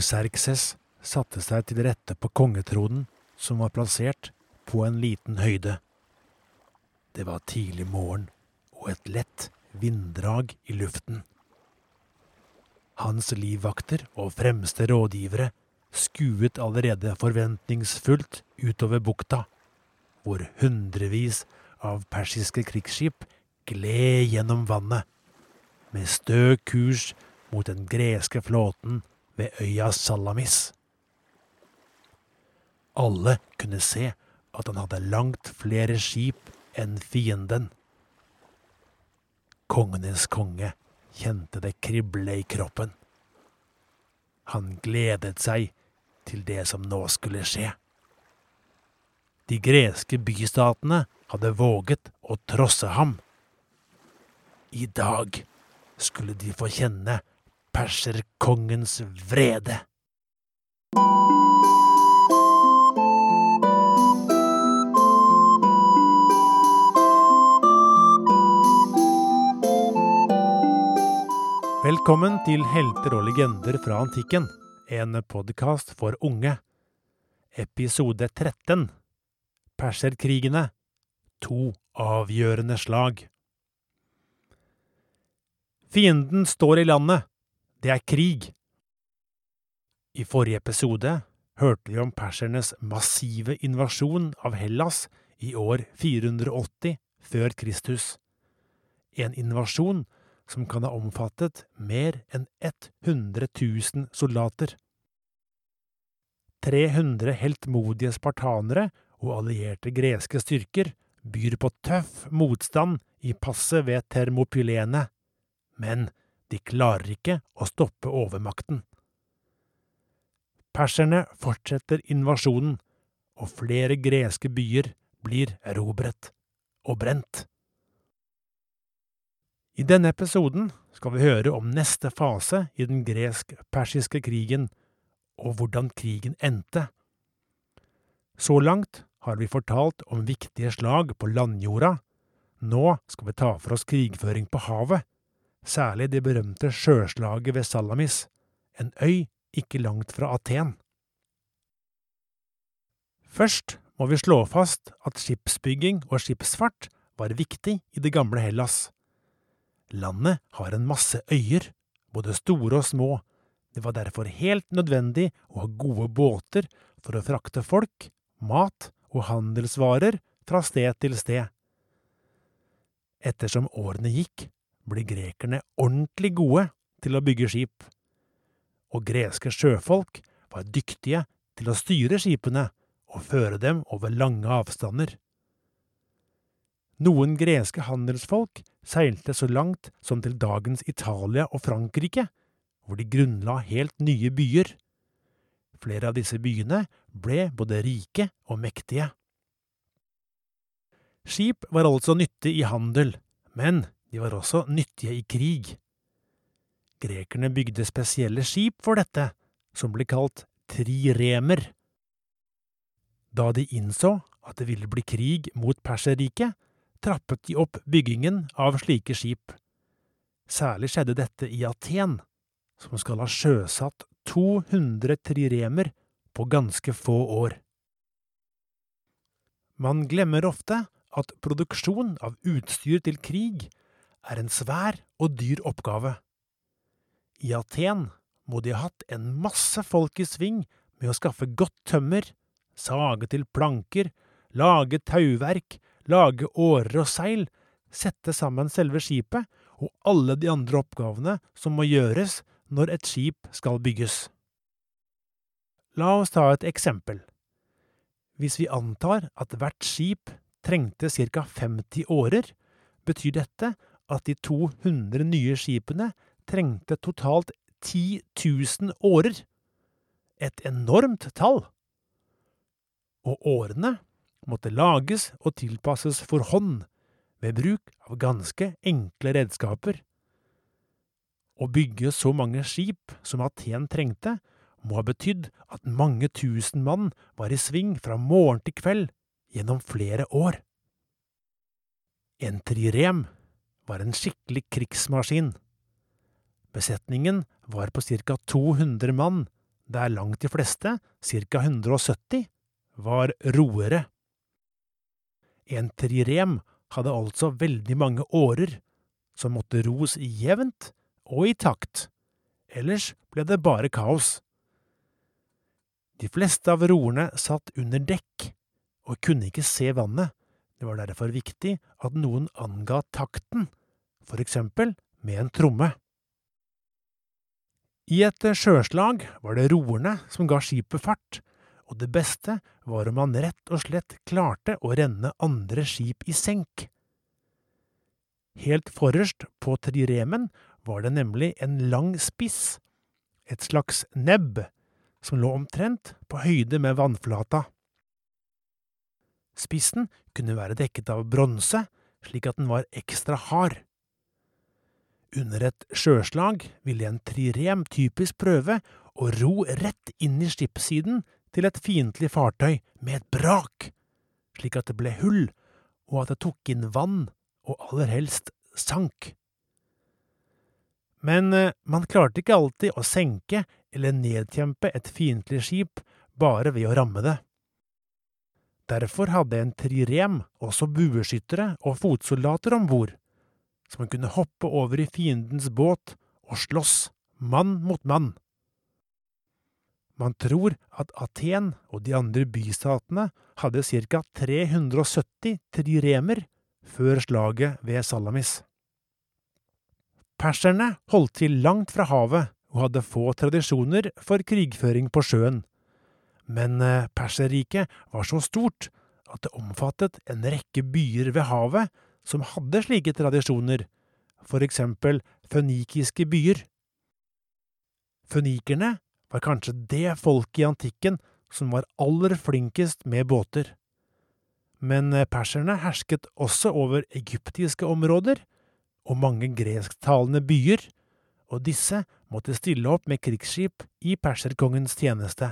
Kong satte seg til rette på kongetronen, som var plassert på en liten høyde. Det var tidlig morgen og et lett vinddrag i luften. Hans livvakter og fremste rådgivere skuet allerede forventningsfullt utover bukta, hvor hundrevis av persiske krigsskip gled gjennom vannet, med stø kurs mot den greske flåten ved øya Salamis. Alle kunne se at han hadde langt flere skip enn fienden. Kongenes konge kjente det krible i kroppen. Han gledet seg til det som nå skulle skje. De greske bystatene hadde våget å trosse ham. I dag skulle de få kjenne perserkongens vrede. Velkommen til Helter og legender fra antikken, en podkast for unge. Episode 13 Perserkrigene To avgjørende slag. Fienden står i landet. Det er krig. I forrige episode hørte vi om persernes massive invasjon av Hellas i år 480 før Kristus. En invasjon som kan ha omfattet mer enn 100 000 soldater. 300 heltmodige spartanere og allierte greske styrker byr på tøff motstand i passet ved Termopylene, men de klarer ikke å stoppe overmakten. Perserne fortsetter invasjonen, og flere greske byer blir erobret og brent. I denne episoden skal vi høre om neste fase i den gresk-persiske krigen, og hvordan krigen endte. Så langt har vi fortalt om viktige slag på landjorda. Nå skal vi ta for oss krigføring på havet, særlig det berømte sjøslaget ved Salamis, en øy ikke langt fra Aten. Først må vi slå fast at skipsbygging og skipsfart var viktig i det gamle Hellas. Landet har en masse øyer, både store og små. Det var derfor helt nødvendig å ha gode båter for å frakte folk, mat og handelsvarer fra sted til sted. Ettersom årene gikk, ble grekerne ordentlig gode til å bygge skip, og greske sjøfolk var dyktige til å styre skipene og føre dem over lange avstander. Noen greske handelsfolk seilte så langt som til dagens Italia og Frankrike, hvor de grunnla helt nye byer. Flere av disse byene ble både rike og mektige. Skip var altså nyttig i handel, men de var også nyttige i krig. Grekerne bygde spesielle skip for dette, som ble kalt triremer. Da de innså at det ville bli krig mot Perserriket, trappet de opp byggingen av slike skip. Særlig skjedde dette i Aten, som skal ha sjøsatt 200 triremer på ganske få år. Man glemmer ofte at produksjon av utstyr til krig er en svær og dyr oppgave. I Aten må de ha hatt en masse folk i sving med å skaffe godt tømmer, sage til planker, lage tauverk, lage årer og seil, sette sammen selve skipet og alle de andre oppgavene som må gjøres når et skip skal bygges. La oss ta et eksempel. Hvis vi antar at hvert skip trengte ca 50 årer, betyr dette at de 200 nye skipene trengte totalt 10 000 årer. Et enormt tall! Og årene måtte lages og tilpasses for hånd, ved bruk av ganske enkle redskaper. Å bygge så mange skip som Aten trengte, må ha betydd at mange tusen mann var i sving fra morgen til kveld gjennom flere år. En trirem var en skikkelig krigsmaskin. Besetningen var på ca 200 mann, der langt de fleste, ca 170, var roere. En trirem hadde altså veldig mange årer, som måtte ros jevnt og i takt, ellers ble det bare kaos. De fleste av roerne satt under dekk og kunne ikke se vannet, det var derfor viktig at noen anga takten, for eksempel med en tromme. I et sjøslag var det roerne som ga skipet fart, og det beste var om man rett og slett klarte å renne andre skip i senk. Helt forrest på triremen var det nemlig en lang spiss, et slags nebb, som lå omtrent på høyde med vannflata. Spissen kunne være dekket av bronse, slik at den var ekstra hard. Under et sjøslag ville en trirem typisk prøve å ro rett inn i skipssiden til et fiendtlig fartøy med et brak, slik at det ble hull, og at det tok inn vann, og aller helst sank. Men eh, man klarte ikke alltid å senke eller nedkjempe et fiendtlig skip bare ved å ramme det. Derfor hadde en trirem også bueskyttere og fotsoldater om bord, som kunne hoppe over i fiendens båt og slåss, mann mot mann. Man tror at Aten og de andre bystatene hadde ca 370 triremer før slaget ved Salamis. Perserne holdt til langt fra havet og hadde få tradisjoner for krigføring på sjøen, men eh, Perserriket var så stort at det omfattet en rekke byer ved havet som hadde slike tradisjoner, for eksempel fønikiske byer. Fønikerne var kanskje det folket i antikken som var aller flinkest med båter. Men eh, perserne hersket også over egyptiske områder og mange gresktalende byer, og disse måtte stille opp med krigsskip i perserkongens tjeneste.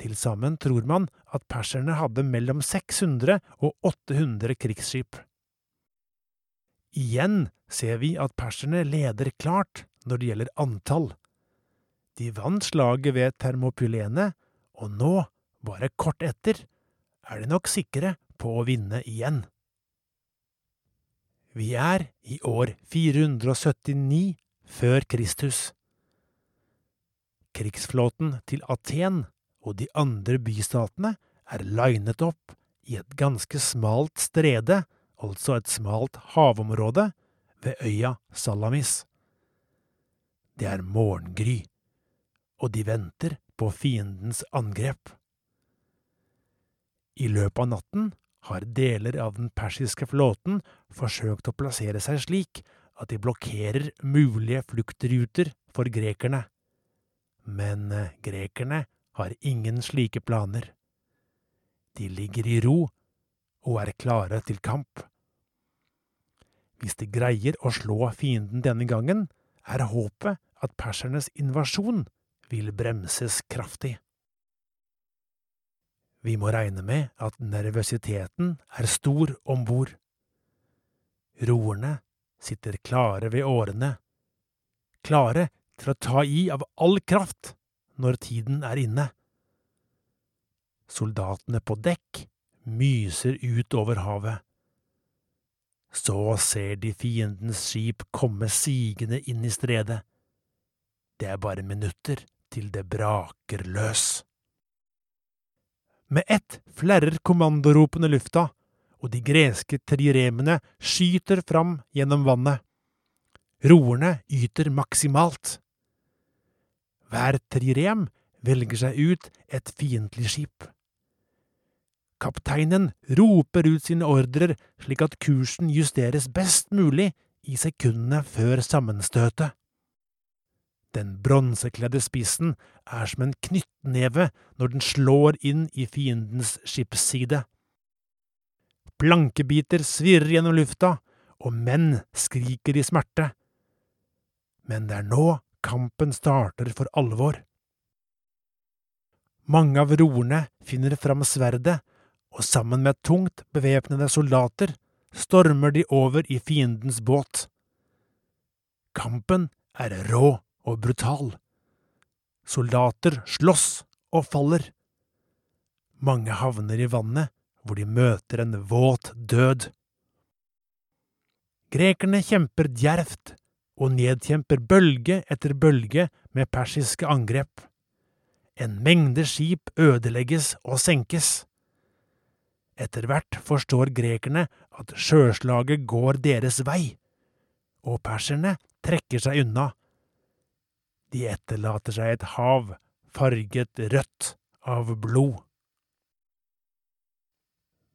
Til sammen tror man at perserne hadde mellom 600 og 800 krigsskip. Igjen ser vi at perserne leder klart når det gjelder antall. De vant slaget ved Termopylene, og nå, bare kort etter, er de nok sikre på å vinne igjen. Vi er i år 479 før Kristus. Krigsflåten til Aten og de andre bystatene er linet opp i et ganske smalt strede, altså et smalt havområde, ved øya Salamis. Det er morgengry og de venter på fiendens angrep. I løpet av natten har deler av den persiske flåten forsøkt å plassere seg slik at de blokkerer mulige fluktruter for grekerne. Men eh, grekerne har ingen slike planer. De ligger i ro og er klare til kamp. Hvis de greier å slå fienden denne gangen, er håpet at persernes invasjon vil bremses kraftig. Vi må regne med at nervøsiteten er stor om bord. Roerne sitter klare ved årene, klare til å ta i av all kraft når tiden er inne. Soldatene på dekk myser ut over havet. Så ser de fiendens skip komme sigende inn i stredet. Det er bare minutter til det braker løs. Med ett flerrer kommandoropene lufta, og de greske triremene skyter fram gjennom vannet. Roerne yter maksimalt. Hver trirem velger seg ut et fiendtlig skip. Kapteinen roper ut sine ordrer slik at kursen justeres best mulig i sekundene før sammenstøtet. Den bronsekledde spissen er som en knyttneve når den slår inn i fiendens skipsside. Plankebiter svirrer gjennom lufta, og menn skriker i smerte. Men det er nå kampen starter for alvor. Mange av roerne finner fram sverdet, og sammen med tungt bevæpnede soldater stormer de over i fiendens båt. Kampen er rå og brutal. Soldater slåss og faller. Mange havner i vannet, hvor de møter en våt død. Grekerne kjemper djervt og nedkjemper bølge etter bølge med persiske angrep. En mengde skip ødelegges og senkes. Etter hvert forstår grekerne at sjøslaget går deres vei, og perserne trekker seg unna. De etterlater seg et hav farget rødt av blod.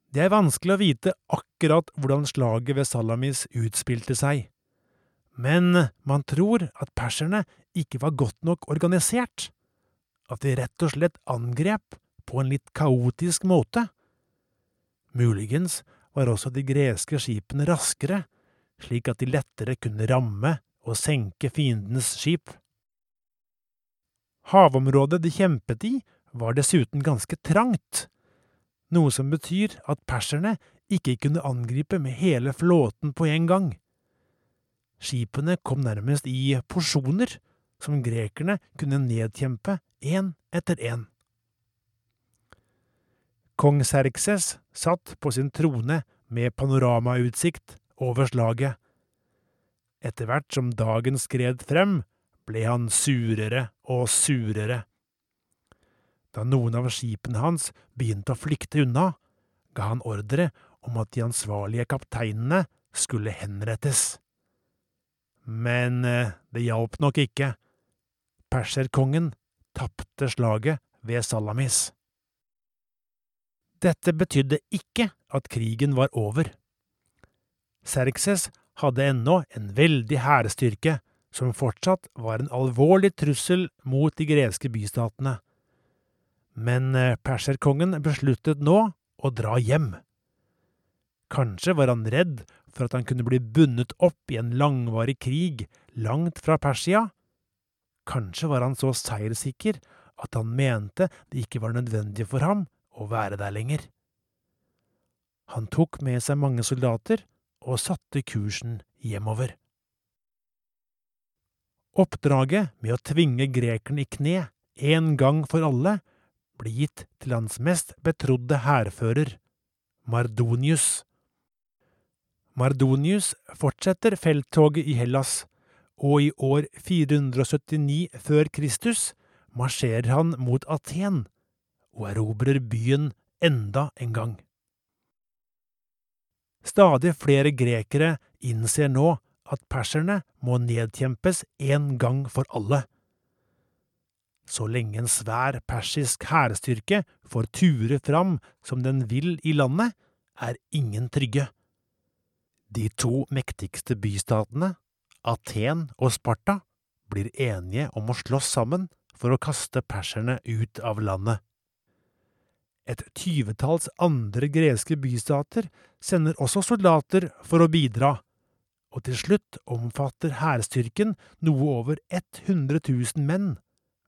Det er vanskelig å vite akkurat hvordan slaget ved Salamis utspilte seg, men man tror at perserne ikke var godt nok organisert, at de rett og slett angrep på en litt kaotisk måte. Muligens var også de greske skipene raskere, slik at de lettere kunne ramme og senke fiendens skip. Havområdet de kjempet i, var dessuten ganske trangt, noe som betyr at perserne ikke kunne angripe med hele flåten på en gang. Skipene kom nærmest i porsjoner, som grekerne kunne nedkjempe én etter én. Kong Serkses satt på sin trone med panoramautsikt over slaget. Etter hvert som dagen skred frem, ble han surere og surere. Da noen av skipene hans begynte å flykte unna, ga han ordre om at de ansvarlige kapteinene skulle henrettes. Men eh, det hjalp nok ikke. Perserkongen tapte slaget ved Salamis. Dette betydde ikke at krigen var over. Serkses hadde ennå en veldig hærstyrke som fortsatt var en alvorlig trussel mot de greske bystatene. Men eh, perserkongen besluttet nå å dra hjem. Kanskje var han redd for at han kunne bli bundet opp i en langvarig krig langt fra Persia? Kanskje var han så seierssikker at han mente det ikke var nødvendig for ham å være der lenger. Han tok med seg mange soldater og satte kursen hjemover. Oppdraget med å tvinge grekerne i kne en gang for alle ble gitt til hans mest betrodde hærfører, Mardonius. Mardonius fortsetter felttoget i Hellas, og i år 479 før Kristus marsjerer han mot Aten og erobrer byen enda en gang. Stadig flere grekere innser nå at perserne må nedkjempes en gang for alle. Så lenge en svær persisk hærstyrke får ture fram som den vil i landet, er ingen trygge. De to mektigste bystatene, Aten og Sparta, blir enige om å slåss sammen for å kaste perserne ut av landet. Et tyvetalls andre greske bystater sender også soldater for å bidra, og til slutt omfatter hærstyrken noe over 100 000 menn,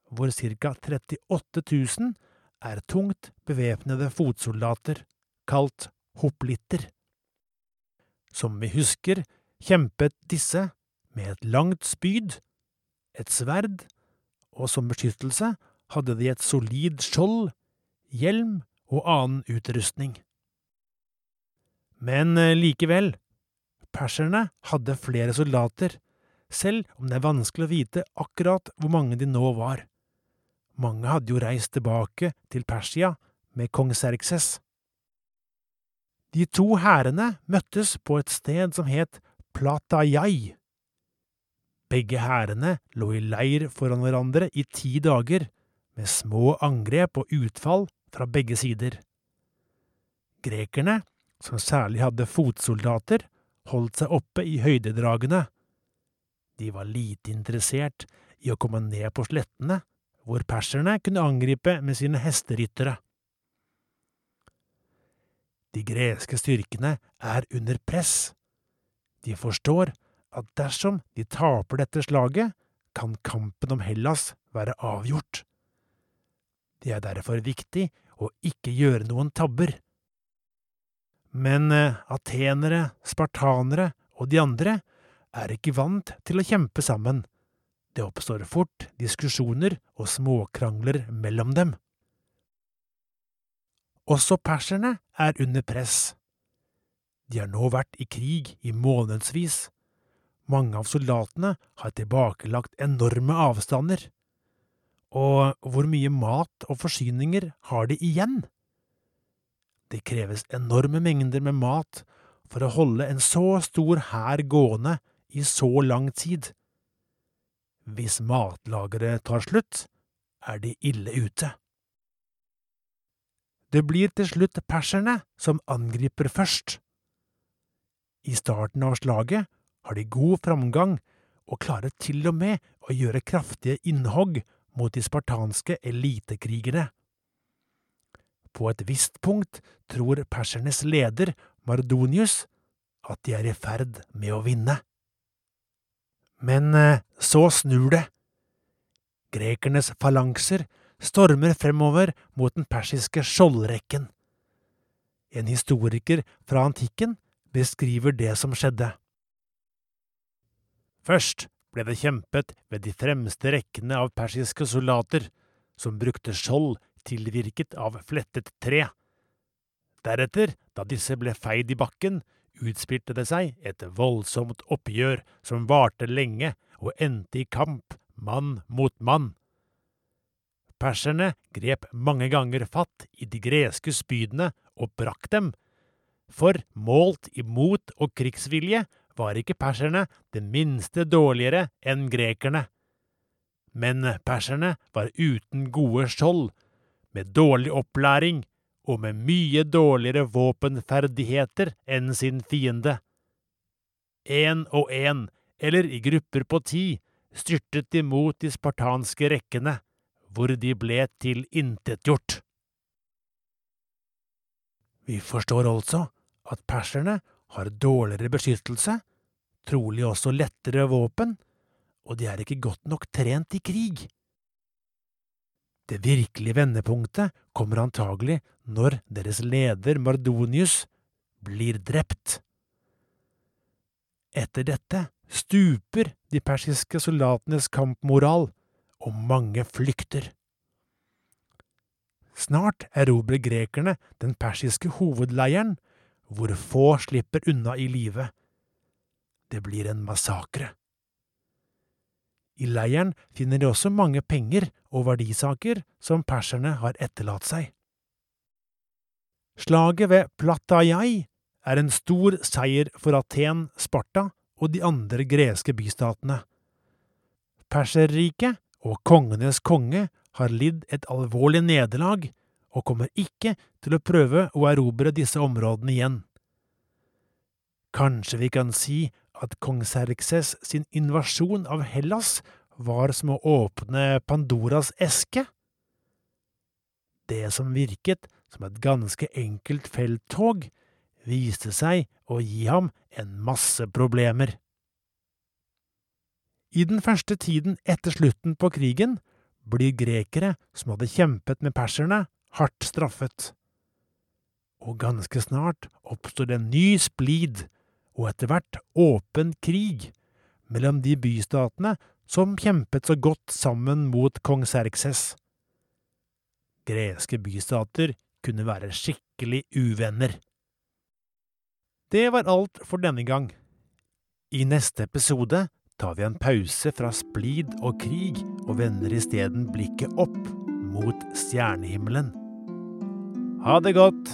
hvor ca 38 000 er tungt bevæpnede fotsoldater, kalt hoplitter. Som vi husker, kjempet disse med et langt spyd, et sverd, og som beskyttelse hadde de et solid skjold, hjelm og annen utrustning. Men eh, likevel, perserne hadde flere soldater, selv om det er vanskelig å vite akkurat hvor mange de nå var. Mange hadde jo reist tilbake til Persia med kong Serkses. De to hærene møttes på et sted som het Platajai. Begge hærene lå i leir foran hverandre i ti dager, med små angrep og utfall fra begge sider. Grekerne, som særlig hadde fotsoldater, holdt seg oppe i høydedragene. De var lite interessert i å komme ned på slettene, hvor perserne kunne angripe med sine hesteryttere. De greske styrkene er under press. De forstår at dersom de taper dette slaget, kan kampen om Hellas være avgjort. Det er derfor viktig å ikke gjøre noen tabber. Men eh, atenere, spartanere og de andre er ikke vant til å kjempe sammen. Det oppstår fort diskusjoner og småkrangler mellom dem. Også perserne er under press. De har nå vært i krig i månedsvis. Mange av soldatene har tilbakelagt enorme avstander. Og hvor mye mat og forsyninger har de igjen? Det kreves enorme mengder med mat for å holde en så stor hær gående i så lang tid. Hvis matlageret tar slutt, er de ille ute. Det blir til slutt perserne som angriper først. I starten av slaget har de god framgang og klarer til og med å gjøre kraftige innhogg mot de spartanske elitekrigerne. På et visst punkt tror persernes leder, Mardonius, at de er i ferd med å vinne. Men eh, så snur det. Grekernes falangser stormer fremover mot den persiske skjoldrekken. En historiker fra antikken beskriver det som skjedde. Først ble det kjempet ved de fremste rekkene av persiske soldater, som brukte skjold tilvirket av flettet tre. Deretter, da disse ble feid i bakken, utspilte det seg et voldsomt oppgjør som varte lenge og endte i kamp, mann mot mann. Perserne grep mange ganger fatt i de greske spydene og brakk dem, for målt i mot og krigsvilje var ikke perserne det minste dårligere enn grekerne. Men perserne var uten gode skjold, med dårlig opplæring og med mye dårligere våpenferdigheter enn sin fiende. Én og én, eller i grupper på ti, styrtet de mot de spartanske rekkene, hvor de ble tilintetgjort. Vi forstår altså at perserne har dårligere beskyttelse, trolig også lettere våpen, og de er ikke godt nok trent i krig. Det virkelige vendepunktet kommer antagelig når deres leder Mardonius blir drept. Etter dette stuper de persiske soldatenes kampmoral, og mange flykter. Snart erobrer grekerne den persiske hovedleiren, hvor få slipper unna i live. Det blir en massakre. I leiren finner de også mange penger og verdisaker som perserne har etterlatt seg. Slaget ved Plataiai er en stor seier for Aten, Sparta og de andre greske bystatene. Perserriket og kongenes konge har lidd et alvorlig nederlag og kommer ikke til å prøve å erobre disse områdene igjen. Kanskje vi kan si at kong Serkses sin invasjon av Hellas var som å åpne Pandoras eske? Det som virket som et ganske enkelt felttog, viste seg å gi ham en masse problemer. I den første tiden etter slutten på krigen blir grekere som hadde kjempet med perserne, hardt straffet. Og ganske snart oppstår det en ny splid og etter hvert åpen krig mellom de bystatene som kjempet så godt sammen mot kong Serkses. Greske bystater kunne være skikkelig uvenner. Det var alt for denne gang. I neste episode tar vi en pause fra splid og krig og vender isteden blikket opp mot stjernehimmelen. Ha det godt!